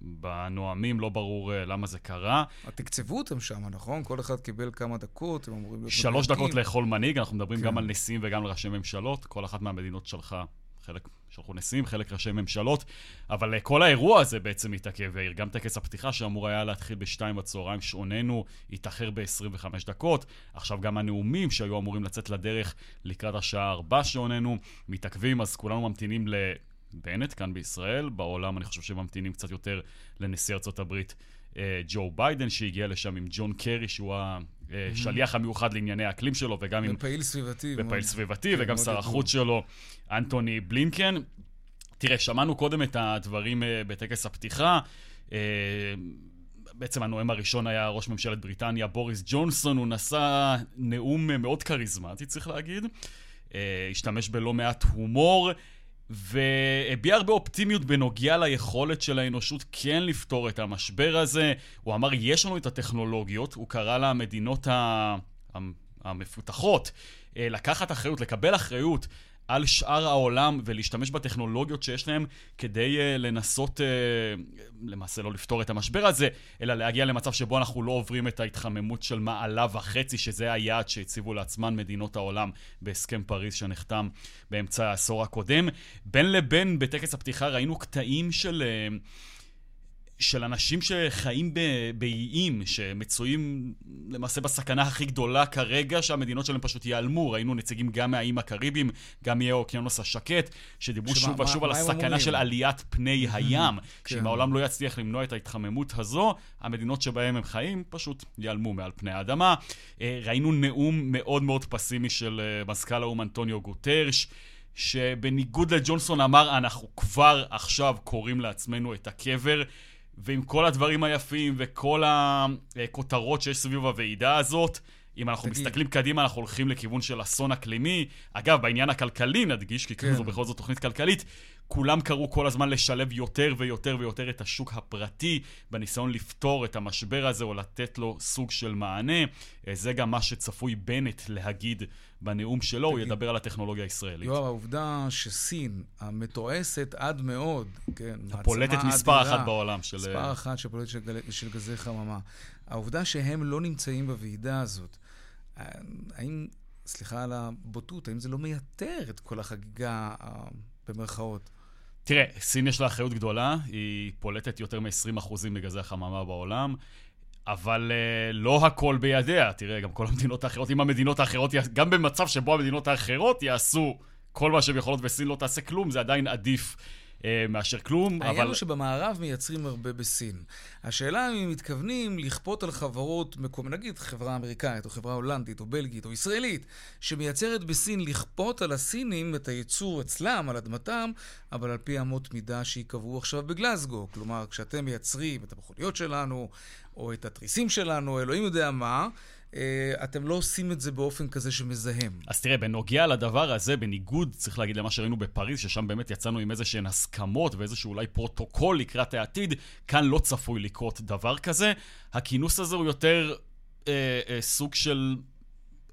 בנואמים, לא ברור uh, למה זה קרה. תקצבו אותם שם, נכון? כל אחד קיבל כמה דקות, הם אמורים להיות... שלוש דקות לכל מנהיג, אנחנו מדברים כן. גם על נשיאים וגם על ראשי ממשלות. כל אחת מהמדינות שלחה חלק שלחו נשיאים, חלק ראשי ממשלות, אבל אה, כל האירוע הזה בעצם התעכב, גם טקס הפתיחה שאמור היה להתחיל בשתיים בצהריים, שעוננו התאחר ב-25 דקות. עכשיו גם הנאומים שהיו אמורים לצאת לדרך לקראת השעה 4 שעוננו מתעכבים, אז כולנו ממתינים לבנט כאן בישראל. בעולם אני חושב שממתינים קצת יותר לנשיא ארצות הברית אה, ג'ו ביידן, שהגיע לשם עם ג'ון קרי, שהוא השליח המיוחד לענייני האקלים שלו, וגם עם... ופעיל סביבתי. ופעיל סביבתי, כן, וגם שר החוץ שלו, אנטוני בלינקן. תראה, שמענו קודם את הדברים אה, בטקס הפתיחה. אה, בעצם הנואם הראשון היה ראש ממשלת בריטניה, בוריס ג'ונסון, הוא נשא נאום מאוד כריזמטי, צריך להגיד. השתמש בלא מעט הומור. והביע הרבה אופטימיות בנוגע ליכולת של האנושות כן לפתור את המשבר הזה. הוא אמר, יש לנו את הטכנולוגיות, הוא קרא למדינות המפותחות אה, לקחת אחריות, לקבל אחריות על שאר העולם ולהשתמש בטכנולוגיות שיש להם כדי uh, לנסות, uh, למעשה לא לפתור את המשבר הזה, אלא להגיע למצב שבו אנחנו לא עוברים את ההתחממות של מעלה וחצי, שזה היעד שהציבו לעצמן מדינות העולם בהסכם פריז שנחתם באמצע העשור הקודם. בין לבין, בטקס הפתיחה ראינו קטעים של... Uh, של אנשים שחיים באיים, שמצויים למעשה בסכנה הכי גדולה כרגע, שהמדינות שלהם פשוט ייעלמו. ראינו נציגים גם מהאיים הקריביים, גם מאי האוקיינוס השקט, שדיברו שוב ושוב על הסכנה של עליית פני הים, שאם כן. העולם לא יצליח למנוע את ההתחממות הזו, המדינות שבהן הם חיים פשוט ייעלמו מעל פני האדמה. אה, ראינו נאום מאוד מאוד פסימי של אה, מזכ"ל האו"ם אנטוניו גוטרש. שבניגוד לג'ונסון אמר, אנחנו כבר עכשיו כורים לעצמנו את הקבר. ועם כל הדברים היפים וכל הכותרות שיש סביב הוועידה הזאת, אם אנחנו תגיד. מסתכלים קדימה, אנחנו הולכים לכיוון של אסון אקלימי. אגב, בעניין הכלכלי נדגיש, כי כן. זו בכל זאת תוכנית כלכלית, כולם קראו כל הזמן לשלב יותר ויותר ויותר את השוק הפרטי בניסיון לפתור את המשבר הזה או לתת לו סוג של מענה. אה, זה גם מה שצפוי בנט להגיד בנאום שלו, הוא ידבר על הטכנולוגיה הישראלית. יואב, העובדה שסין, המתועסת עד מאוד, כן, הפולטת מספר אחת בעולם של... מספר אחת של פולטת של, של גזי חממה. העובדה שהם לא נמצאים בוועידה הזאת, אה, האם, סליחה על הבוטות, האם זה לא מייתר את כל החגיגה, אה, במרכאות? תראה, סין יש לה אחריות גדולה, היא פולטת יותר מ-20% מגזי החממה בעולם. אבל uh, לא הכל בידיה. תראה, גם כל המדינות האחרות, אם המדינות האחרות, גם במצב שבו המדינות האחרות יעשו כל מה שהן יכולות וסין לא תעשה כלום, זה עדיין עדיף מאשר כלום, אבל... העניין הוא שבמערב מייצרים הרבה בסין. השאלה אם הם מתכוונים לכפות על חברות, מקום, נגיד חברה אמריקאית, או חברה הולנדית, או בלגית, או ישראלית, שמייצרת בסין, לכפות על הסינים את הייצור אצלם, על אדמתם, אבל על פי אמות מידה שייקבעו עכשיו בגלסגו. כלומר, כשאתם מייצרים את המכוניות שלנו, או את התריסים שלנו, אלוהים יודע מה, אה, אתם לא עושים את זה באופן כזה שמזהם. אז תראה, בנוגע לדבר הזה, בניגוד, צריך להגיד למה שראינו בפריז, ששם באמת יצאנו עם איזה שהן הסכמות ואיזשהו אולי פרוטוקול לקראת העתיד, כאן לא צפוי לקרות דבר כזה. הכינוס הזה הוא יותר אה, אה, סוג של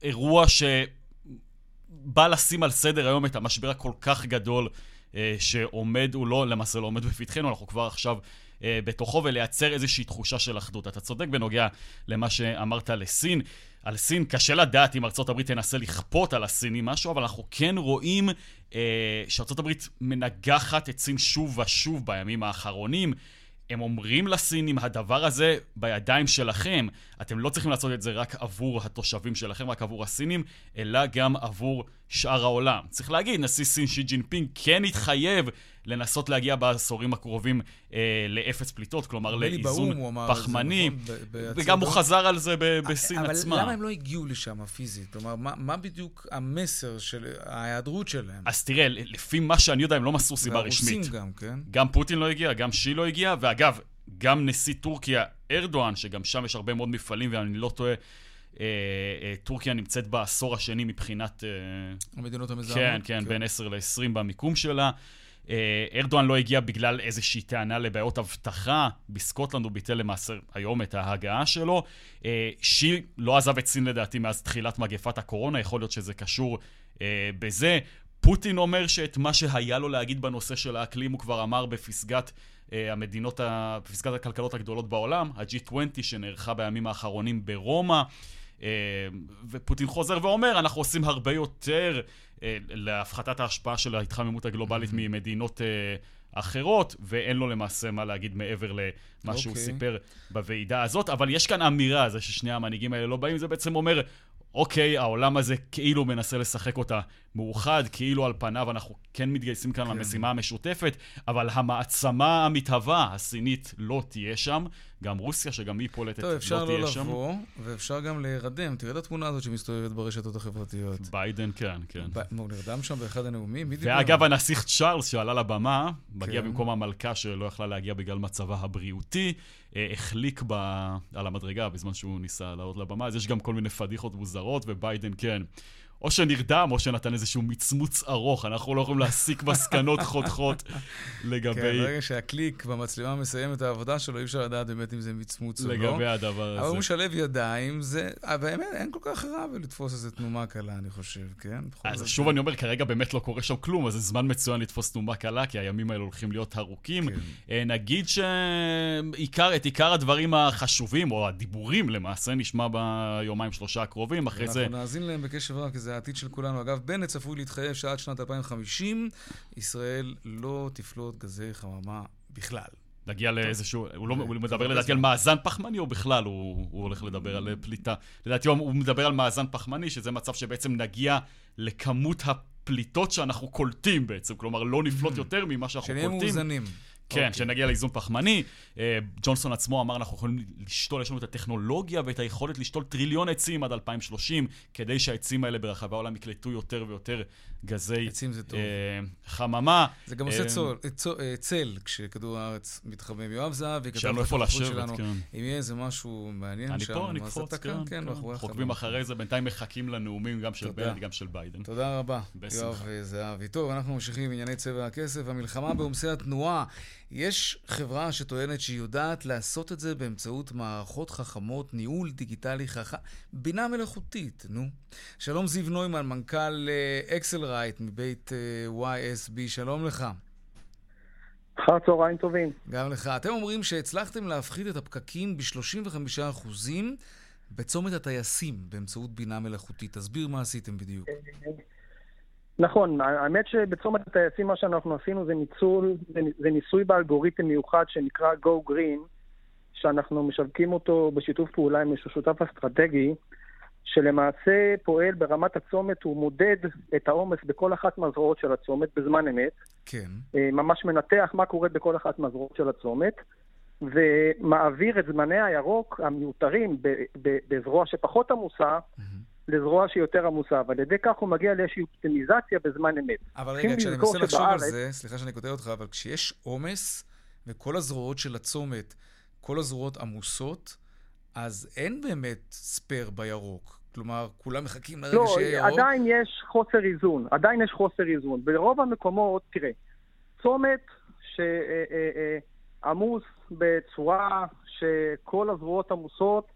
אירוע שבא לשים על סדר היום את המשבר הכל כך גדול אה, שעומד, הוא לא, למעשה לא עומד בפתחנו, אנחנו כבר עכשיו אה, בתוכו ולייצר איזושהי תחושה של אחדות. אתה צודק בנוגע למה שאמרת לסין. על סין, קשה לדעת אם ארצות הברית תנסה לכפות על הסינים משהו, אבל אנחנו כן רואים אה, שארצות הברית מנגחת את סין שוב ושוב בימים האחרונים. הם אומרים לסינים, הדבר הזה בידיים שלכם. אתם לא צריכים לעשות את זה רק עבור התושבים שלכם, רק עבור הסינים, אלא גם עבור שאר העולם. צריך להגיד, נשיא סין שי ג'ינפינג כן התחייב לנסות להגיע בעשורים הקרובים אה, לאפס פליטות, כלומר לאיזון פחמני, נכון, וגם הוא חזר על זה ב- בסין אבל עצמה. אבל למה הם לא הגיעו לשם פיזית? כלומר, מה, מה בדיוק המסר של ההיעדרות שלהם? אז תראה, לפי מה שאני יודע, הם לא מסרו סיבה רשמית. גם, כן? גם פוטין לא הגיע, גם שי לא הגיע, ואגב, גם נשיא טורקיה, ארדואן, שגם שם יש הרבה מאוד מפעלים, ואני לא טועה, אה, אה, טורקיה נמצאת בעשור השני מבחינת... אה, המדינות המזהמות? כן, כן, כן, בין 10 ל-20 במיקום שלה. אה, ארדואן לא הגיע בגלל איזושהי טענה לבעיות אבטחה. בסקוטלנד הוא ביטל למעשה היום את ההגעה שלו. אה, שי לא עזב את סין לדעתי מאז תחילת מגפת הקורונה, יכול להיות שזה קשור אה, בזה. פוטין אומר שאת מה שהיה לו להגיד בנושא של האקלים הוא כבר אמר בפסגת המדינות, בפסגת הכלכלות הגדולות בעולם, ה-G20 שנערכה בימים האחרונים ברומא. ופוטין חוזר ואומר, אנחנו עושים הרבה יותר אה, להפחתת ההשפעה של ההתחממות הגלובלית. ממדינות אה, אחרות, ואין לו למעשה מה להגיד מעבר למה okay. שהוא אוקיי. סיפר בוועידה הזאת. אבל יש כאן אמירה, זה ששני המנהיגים האלה לא באים, זה בעצם אומר, אוקיי, העולם הזה כאילו מנסה לשחק אותה מאוחד, כאילו על פניו אנחנו כן מתגייסים כאן כן. למשימה המשותפת, אבל המעצמה המתהווה, הסינית, לא תהיה שם. גם רוסיה, שגם היא פולטת, לא תהיה לא שם. טוב, אפשר לא לבוא, ואפשר גם להירדם. תראה את התמונה הזאת שמסתובבת ברשתות החברתיות. ביידן, כן, כן. הוא נרדם שם באחד הנאומים? מי דיבר? ואגב, הנסיך צ'ארלס שעלה לבמה, מגיע כן. במקום המלכה שלא יכלה להגיע בגלל מצבה הבריאותי, אה, החליק ב... על המדרגה בזמן שהוא ניסה לעלות לבמה, אז יש גם כל מיני פדיחות מוזרות, וביידן, כן. או שנרדם, או שנתן איזשהו מצמוץ ארוך, אנחנו לא יכולים להסיק מסקנות חותכות לגבי... כן, ברגע שהקליק במצלמה מסיים את העבודה שלו, אי אפשר לדעת באמת אם זה מצמוץ או לא. לגבי הדבר הזה. אבל הוא משלב ידיים, זה... אה, באמת, אין כל כך רע לתפוס איזה תנומה קלה, אני חושב, כן? אז שוב אני אומר, כרגע באמת לא קורה שם כלום, אז זה זמן מצוין לתפוס תנומה קלה, כי הימים האלה הולכים להיות ארוכים. כן. אה, נגיד שאת עיקר הדברים החשובים, או הדיבורים למעשה, נשמע ביומיים שלושה הקרובים, אחרי זה... אנחנו נאזין להם בקשב רב, כי זה העתיד של כולנו. אגב, בנט צפוי להתחייב שעד שנת 2050 ישראל לא תפלוט גזי חממה בכלל. נגיע לאיזשהו, הוא לא הוא מדבר לדעתי על מאזן פחמני, או בכלל הוא, הוא הולך לדבר על פליטה? לדעתי הוא מדבר על מאזן פחמני, שזה מצב שבעצם נגיע לכמות הפליטות שאנחנו קולטים בעצם, כלומר לא נפלוט יותר ממה שאנחנו קולטים. שנהיה מאוזנים. כן. אוקיי. שנגיע לאיזון פחמני. אה, ג'ונסון עצמו אמר, אנחנו יכולים לשתול, יש לנו את הטכנולוגיה ואת היכולת לשתול טריליון עצים עד 2030, כדי שהעצים האלה ברחבי העולם יקלטו יותר ויותר גזי אה, חממה. זה גם עושה אה, צל כשכדור הארץ מתחמם. יואב זהבי כתב לנו איפה לשבת, כן. אם יהיה איזה משהו מעניין שם, אני פה, אני קפוץ, כן, כן, אנחנו עוקבים אחרי זה, בינתיים מחכים לנאומים גם של בנט, גם של ביידן. תודה רבה, יואב זהבי. טוב, אנחנו ממשיכים עם ענייני צבע הכסף. המלחמה בעומסי התנועה. יש חברה שטוענת שהיא יודעת לעשות את זה באמצעות מערכות חכמות, ניהול דיגיטלי חכם, בינה מלאכותית, נו. שלום זיו נוימן, מנכ"ל אקסל רייט מבית אה, YSB, שלום לך. אחר צהריים טובים. גם לך. אתם אומרים שהצלחתם להפחית את הפקקים ב-35% בצומת הטייסים באמצעות בינה מלאכותית. תסביר מה עשיתם בדיוק. נכון, האמת שבצומת הטייסים מה שאנחנו עשינו זה ניצול, זה, זה ניסוי באלגוריתם מיוחד שנקרא Go Green, שאנחנו משווקים אותו בשיתוף פעולה עם איזשהו שותף אסטרטגי, שלמעשה פועל ברמת הצומת, הוא מודד את העומס בכל אחת מהזרועות של הצומת בזמן אמת. כן. אה, ממש מנתח מה קורה בכל אחת מהזרועות של הצומת, ומעביר את זמני הירוק המיותרים בזרוע שפחות עמוסה, mm-hmm. לזרוע שהיא יותר עמוסה, ועל ידי כך הוא מגיע לאיזושהי אופטימיזציה בזמן אמת. אבל רגע, כשאני מנסה לחשוב על זה, סליחה שאני כותב אותך, אבל כשיש עומס, וכל הזרועות של הצומת, כל הזרועות עמוסות, אז אין באמת ספייר בירוק. כלומר, כולם מחכים לרגע לא, שיהיה ירוק? לא, עדיין יש חוסר איזון. עדיין יש חוסר איזון. ברוב המקומות, תראה, צומת שעמוס בצורה שכל הזרועות עמוסות, אה,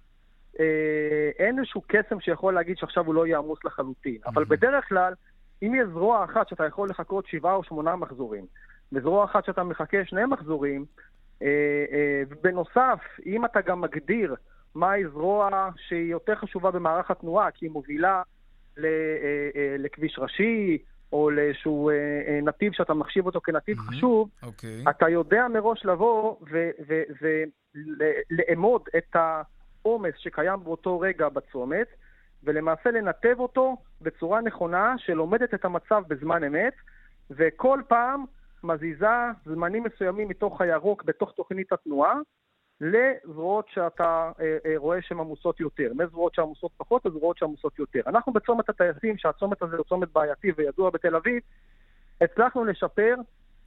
אין איזשהו קסם שיכול להגיד שעכשיו הוא לא יהיה עמוס לחלוטין. אבל בדרך כלל, אם יש זרוע אחת שאתה יכול לחכות שבעה או שמונה מחזורים, וזרוע אחת שאתה מחכה שני מחזורים, אה, אה, בנוסף, אם אתה גם מגדיר מהי זרוע שהיא יותר חשובה במערך התנועה, כי היא מובילה לכביש ראשי, או לאיזשהו נתיב שאתה מחשיב אותו כנתיב mm-hmm. חשוב, okay. אוקיי. אתה יודע מראש לבוא ולאמוד את העומס שקיים באותו רגע בצומת, ולמעשה לנתב אותו בצורה נכונה שלומדת את המצב בזמן אמת, וכל פעם מזיזה זמנים מסוימים מתוך הירוק בתוך תוכנית התנועה לזרועות שאתה אה, אה, רואה שהן עמוסות יותר, מזרועות שעמוסות פחות לזרועות שעמוסות יותר. אנחנו בצומת הטייסים, שהצומת הזה הוא צומת בעייתי וידוע בתל אביב, הצלחנו לשפר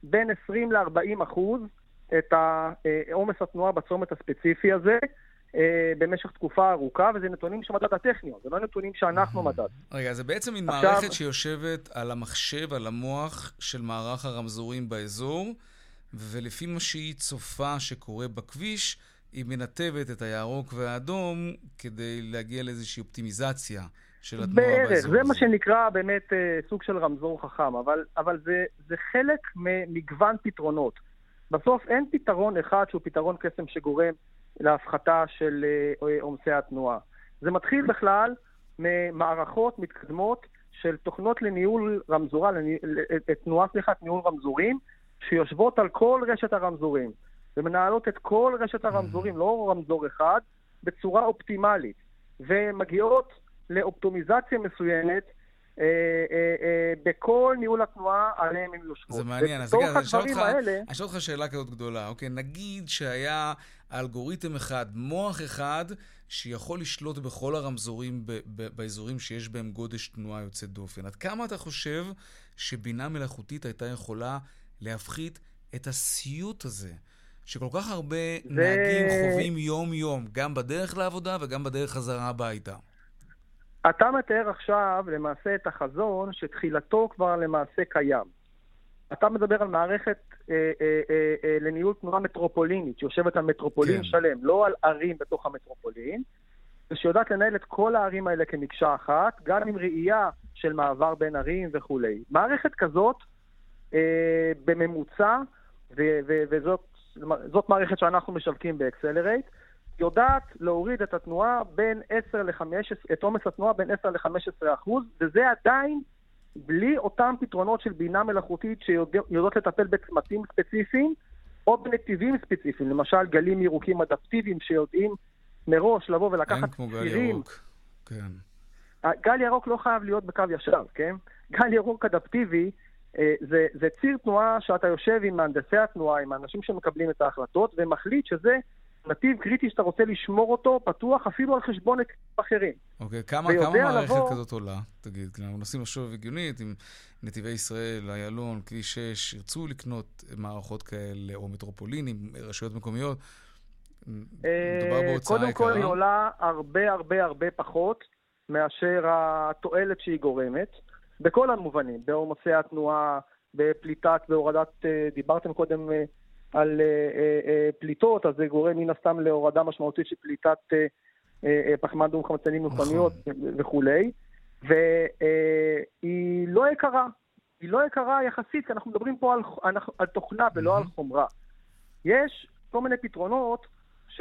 בין 20 ל-40 אחוז את עומס התנועה בצומת הספציפי הזה, אה, במשך תקופה ארוכה, וזה נתונים של מדד הטכניון, זה לא נתונים שאנחנו מדד. רגע, זה בעצם מין עכשיו... מערכת שיושבת על המחשב, על המוח של מערך הרמזורים באזור, ולפי מה שהיא צופה שקורה בכביש, היא מנתבת את הירוק והאדום כדי להגיע לאיזושהי אופטימיזציה של התנועה בערך, באזור זה מה שנקרא באמת אה, סוג של רמזור חכם, אבל, אבל זה, זה חלק ממגוון פתרונות. בסוף אין פתרון אחד שהוא פתרון קסם שגורם להפחתה של אה, עומסי התנועה. זה מתחיל בכלל ממערכות מתקדמות של תוכנות לניהול רמזורה, תנועה, סליחה, ניהול רמזורים, שיושבות על כל רשת הרמזורים, ומנהלות את כל רשת הרמזורים, לא רמזור אחד, בצורה אופטימלית, ומגיעות לאופטומיזציה מסוימת אה, אה, אה, בכל ניהול התנועה עליהם הם יושבות. זה מעניין, אז רגע, אני אשאל אותך שאלה כזאת גדולה. אוקיי, נגיד שהיה אלגוריתם אחד, מוח אחד, שיכול לשלוט בכל הרמזורים באזורים שיש בהם גודש תנועה יוצא דופן. עד כמה אתה חושב שבינה מלאכותית הייתה יכולה להפחית את הסיוט הזה? שכל כך הרבה זה... נהגים חווים יום-יום, גם בדרך לעבודה וגם בדרך חזרה הביתה. אתה מתאר עכשיו למעשה את החזון שתחילתו כבר למעשה קיים. אתה מדבר על מערכת אה, אה, אה, אה, לניהול תנועה מטרופולינית, שיושבת על מטרופולין כן. שלם, לא על ערים בתוך המטרופולין, ושיודעת לנהל את כל הערים האלה כמקשה אחת, גם עם ראייה של מעבר בין ערים וכולי. מערכת כזאת, אה, בממוצע, ו- ו- וזאת מערכת שאנחנו משווקים באקסלרייט, יודעת להוריד את התנועה בין 10 ל-15, את עומס התנועה בין 10 ל-15 אחוז, וזה עדיין בלי אותם פתרונות של בינה מלאכותית שיודעות לטפל בצמתים ספציפיים או בנתיבים ספציפיים, למשל גלים ירוקים אדפטיביים שיודעים מראש לבוא ולקחת צירים. אין כמו גל ירוק, כן. גל ירוק לא חייב להיות בקו ישר, כן? גל ירוק אדפטיבי אה, זה, זה ציר תנועה שאתה יושב עם מהנדסי התנועה, עם האנשים שמקבלים את ההחלטות, ומחליט שזה נתיב קריטי שאתה רוצה לשמור אותו פתוח אפילו על חשבון אחרים. אוקיי, כמה, כמה מערכת לבוא... כזאת עולה? תגיד, אנחנו מנסים לחשוב הגיונית, אם נתיבי ישראל, איילון, כביש 6, ירצו לקנות מערכות כאלה, או מטרופולינים, רשויות מקומיות, מדובר בהוצאה יקרה. קודם כל היא עולה הרבה הרבה הרבה פחות מאשר התועלת שהיא גורמת, בכל המובנים, בעומסי התנועה, בפליטת, בהורדת, אה, דיברתם קודם אה, על אה, אה, אה, פליטות, אז זה גורם מן הסתם להורדה משמעותית של פליטת פחמן דו-חמצני מכוניות נכון. וכולי, והיא לא יקרה. היא לא יקרה יחסית, כי אנחנו מדברים פה על, על תוכנה ולא על חומרה. יש כל מיני פתרונות ש,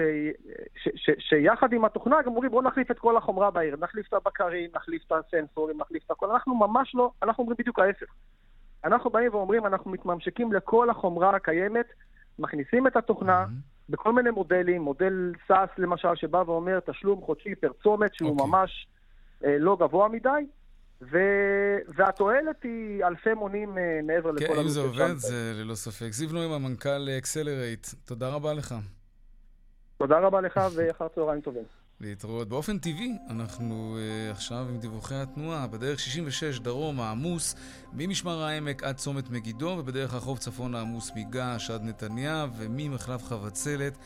ש, ש, שיחד עם התוכנה גם אומרים בואו נחליף את כל החומרה בעיר, נחליף את הבקרים, נחליף את הסנסורים, נחליף את הכל. אנחנו ממש לא, אנחנו אומרים בדיוק ההפך. אנחנו באים ואומרים, אנחנו מתממשקים לכל החומרה הקיימת מכניסים את התוכנה mm-hmm. בכל מיני מודלים, מודל SaaS למשל, שבא ואומר תשלום חודשי פר צומת, שהוא okay. אוקיי. ממש אה, לא גבוה מדי, ו... והתועלת היא אלפי מונים אה, מעבר כן, לכל כן, אם זה עובד, זה ללא ספק. זיו נוימן, מנכ"ל אקסלרייט, תודה רבה לך. תודה רבה לך ואחר צהריים טובים. להתראות. באופן טבעי, אנחנו uh, עכשיו עם דיווחי התנועה. בדרך 66 דרום העמוס, ממשמר העמק עד צומת מגידו, ובדרך החוף צפון העמוס מגעש עד נתניה, וממחלף חבצלת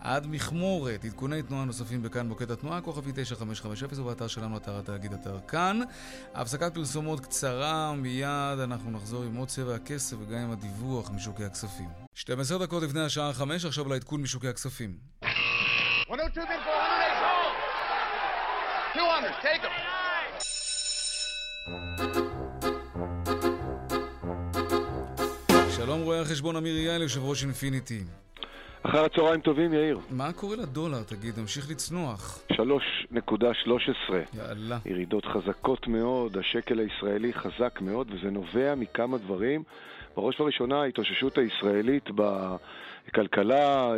עד מכמורת. עדכוני תנועה נוספים בכאן מוקד התנועה, כוכבי 9550, ובאתר שלנו, אתר התאגיד אתר כאן. הפסקת פרסומות קצרה, מיד אנחנו נחזור עם עוד צבע הכסף וגם עם הדיווח משוקי הכספים. 12 דקות לפני השעה 5, עכשיו לעדכון משוקי הכספים. 102 200, take them. שלום רואה החשבון אמיר יעל, יושב ראש אינפיניטי. אחר הצהריים טובים, יאיר. מה קורה לדולר, תגיד? המשיך לצנוח. 3.13. יאללה. ירידות חזקות מאוד, השקל הישראלי חזק מאוד, וזה נובע מכמה דברים. בראש ובראשונה ההתאוששות הישראלית בכלכלה, אה,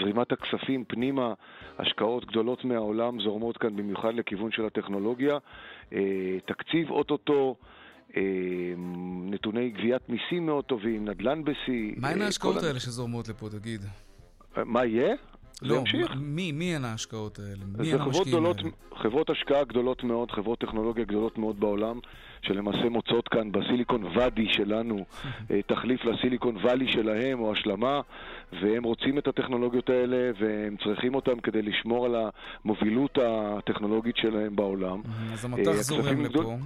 זרימת הכספים פנימה, השקעות גדולות מהעולם זורמות כאן במיוחד לכיוון של הטכנולוגיה, אה, תקציב אוטוטו. אה, נתוני גביית מיסים מאוד טובים, נדל"ן בשיא. מה הן ההשקעות האלה שזורמות לפה, תגיד? מה יהיה? לא, מי, מי הן ההשקעות האלה? מי הן המשקיעים האלה? חברות השקעה גדולות מאוד, חברות טכנולוגיה גדולות מאוד בעולם, שלמעשה מוצאות כאן בסיליקון ואדי שלנו אה, תחליף לסיליקון ואלי שלהם או השלמה, והם רוצים את הטכנולוגיות האלה והם צריכים אותם כדי לשמור על המובילות הטכנולוגית שלהם בעולם. אז המטח אה, זורם לפה.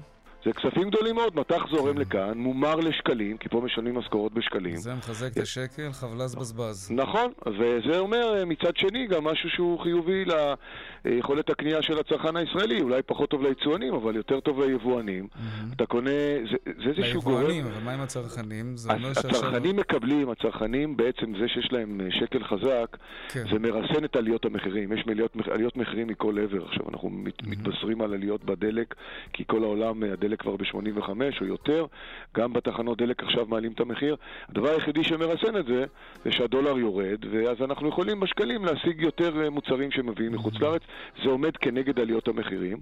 זה כספים גדולים מאוד, מטח זורם כן. לכאן, מומר לשקלים, כי פה משלמים משכורות בשקלים. זה מחזק את השקל, חבלז בזבז. נכון, וזה אומר אה, מצד שני גם משהו שהוא חיובי ליכולת הקנייה של הצרכן הישראלי, אולי פחות טוב ליצואנים, אבל יותר טוב ליבואנים. אתה קונה, זה, איזשהו גורם... ליבואנים, אבל מה עם הצרכנים? הצרכנים מקבלים, הצרכנים בעצם זה שיש להם אה, שקל חזק, כן. זה מרסן את עליות המחירים. יש עליות, מחירים מכל עבר. עכשיו אנחנו מתבשרים על עליות בדלק, כי כל העולם, אה, הדלק כבר ב-85 או יותר, גם בתחנות דלק עכשיו מעלים את המחיר. הדבר היחידי שמרסן את זה, זה שהדולר יורד, ואז אנחנו יכולים בשקלים להשיג יותר אה, מוצרים שמביאים מחוץ לארץ. זה עומד כנגד עליות המחירים.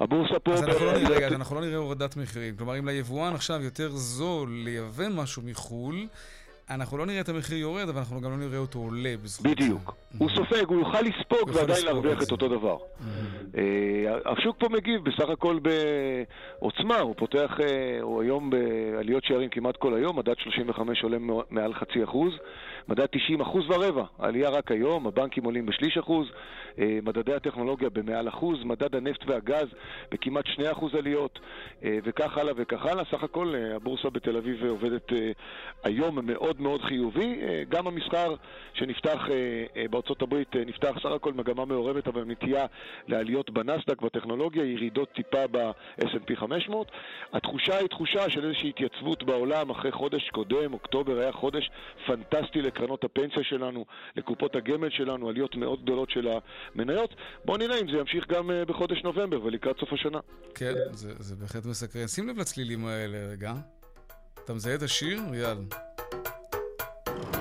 הבורסה פה... אז אנחנו, לא נראה, רגע, אנחנו לא נראה הורדת מחירים. כלומר, אם ליבואן עכשיו יותר זול לייבא משהו מחו"ל, אנחנו לא נראה את המחיר יורד, אבל אנחנו גם לא נראה אותו עולה בזכות בדיוק. הוא סופג, הוא יוכל לספוג ועדיין להרוויח את אותו דבר. אה, השוק פה מגיב בסך הכל בעוצמה, הוא פותח, אה, הוא היום בעליות שערים כמעט כל היום, מדד 35 עולה מעל חצי אחוז, מדד 90 אחוז ורבע, עלייה רק היום, הבנקים עולים בשליש אחוז, אה, מדדי הטכנולוגיה במעל אחוז, מדד הנפט והגז בכמעט 2 אחוז עליות, וכך הלאה וכך הלאה. סך הכל הבורסה בתל אביב עובדת היום מאוד מאוד חיובי. גם המסחר שנפתח בארצות הברית נפתח סך הכל מגמה מעורבת, אבל נטייה לעליות בנסדק בטכנולוגיה, ירידות טיפה ב-S&P 500. התחושה היא תחושה של איזושהי התייצבות בעולם אחרי חודש קודם, אוקטובר היה חודש פנטסטי לקרנות הפנסיה שלנו, לקופות הגמל שלנו, עליות מאוד גדולות של המניות. בואו נראה אם זה ימשיך גם אה, בחודש נובמבר ולקראת סוף השנה. כן, זה, זה בהחלט מסקרן. שים לב לצלילים האלה רגע. אתה מזהה את השיר? יאללה.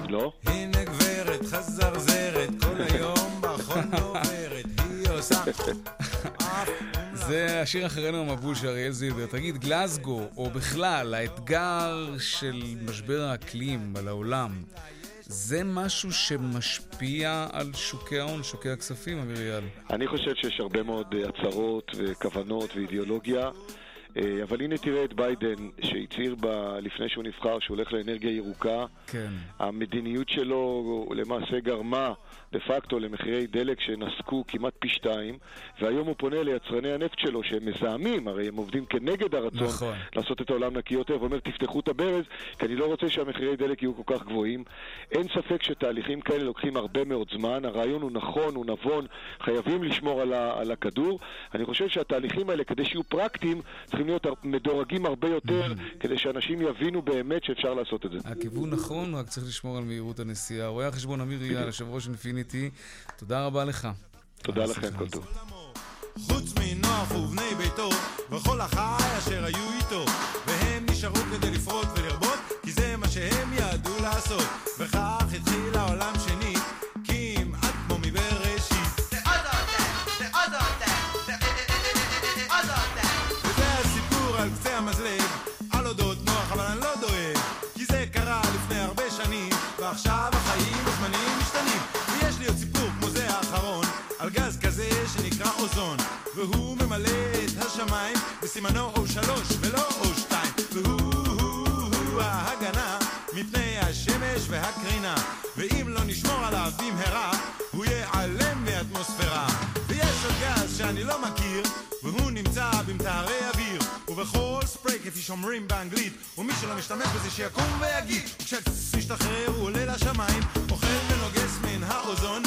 לא. הנה גברת חזרזרת, כל היום בחול עוברת, היא עושה... זה השיר אחרינו המבול של אריאל זילבר. תגיד, גלסגו, או בכלל, האתגר של משבר האקלים על העולם, זה משהו שמשפיע על שוקי ההון, שוקי הכספים, אמיר יאל? אני חושב שיש הרבה מאוד אה, הצהרות וכוונות ואידיאולוגיה. אה, אבל הנה תראה את ביידן שהצהיר ב... לפני שהוא נבחר שהוא הולך לאנרגיה ירוקה. כן. המדיניות שלו למעשה גרמה דה פקטו למחירי דלק שנסקו כמעט פי שתיים, והיום הוא פונה ליצרני הנפט שלו שהם מזהמים, הרי הם עובדים כנגד הרצון נכון. לעשות את העולם נקי יותר, ואומר תפתחו את הברז, כי אני לא רוצה שהמחירי דלק יהיו כל כך גבוהים. אין ספק שתהליכים כאלה לוקחים הרבה מאוד זמן, הרעיון הוא נכון, הוא נבון, חייבים לשמור על, ה... על הכדור. אני חושב שהתהליכים האלה, כדי שיהיו פרקטיים, צריכים להיות מדורגים הרבה יותר, כדי שאנשים יבינו באמת שאפשר לעשות את זה. הכיוון נכון, רק צריך לשמור על מהירות הנסיעה. רואה החשבון אמיר אייל, יושב ראש אינפיניטי, תודה רבה לך. תודה לכם, כל טוב. חוץ מנוח ובני ביתו, וכל החי אשר היו איתו, והם נשארו כדי לפרוט ולרבות, כי זה מה שהם ידעו לעשות, שאומרים באנגלית ומי שלא משתמש בזה שיקום ויגיד וכשהכסף משתחרר הוא עולה לשמיים אוכל ונוגס מן האוזון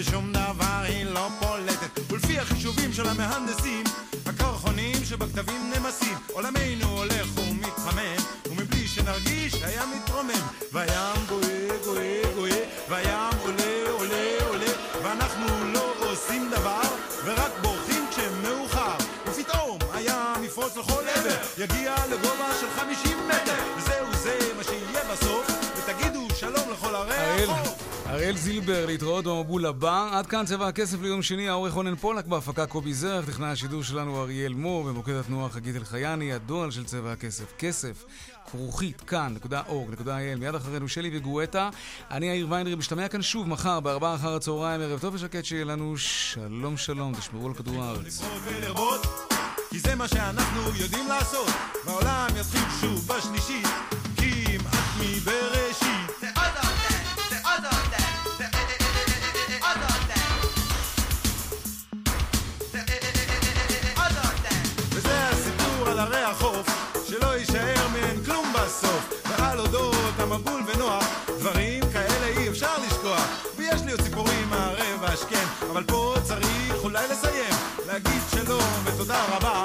ושום דבר היא לא פולטת. ולפי החישובים של המהנדסים, הקרחונים שבכתבים נמסים. עולמנו הולך ומתחמם, ומבלי שנרגיש הים מתרומם. והים גואה, גואה, גואה, והים עולה, עולה, עולה, ואנחנו לא עושים דבר, ורק בורחים כשמאוחר. ופתאום הים יפרוץ לכל עבר, יגיע לגובה של 50 מטר, אריאל זילבר, להתראות במבול הבא. עד כאן צבע הכסף ליום שני, העורך רונן פולק, בהפקה קובי זרח, טכנאי השידור שלנו אריאל מור, במוקד התנועה חגית אלחייני, הדואל של צבע הכסף, כסף, כרוכית, כאן.org.il, מיד אחרינו שלי וגואטה. אני יאיר ויינרי, משתמע כאן שוב מחר בארבעה אחר הצהריים, ערב טוב ושקט שיהיה לנו שלום שלום, תשמרו על כדור הארץ. כי זה מה שאנחנו יודעים לעשות. והעולם יתחיל שוב בשלישית, מבראשית. וזה ערי החוף, שלא יישאר מהן כלום בסוף. ועל אודות המבול ונוח, דברים כאלה אי אפשר לשכוח. ויש לי עוד סיפורים מהערב השכם, אבל פה צריך אולי לסיים, להגיד שלום ותודה רבה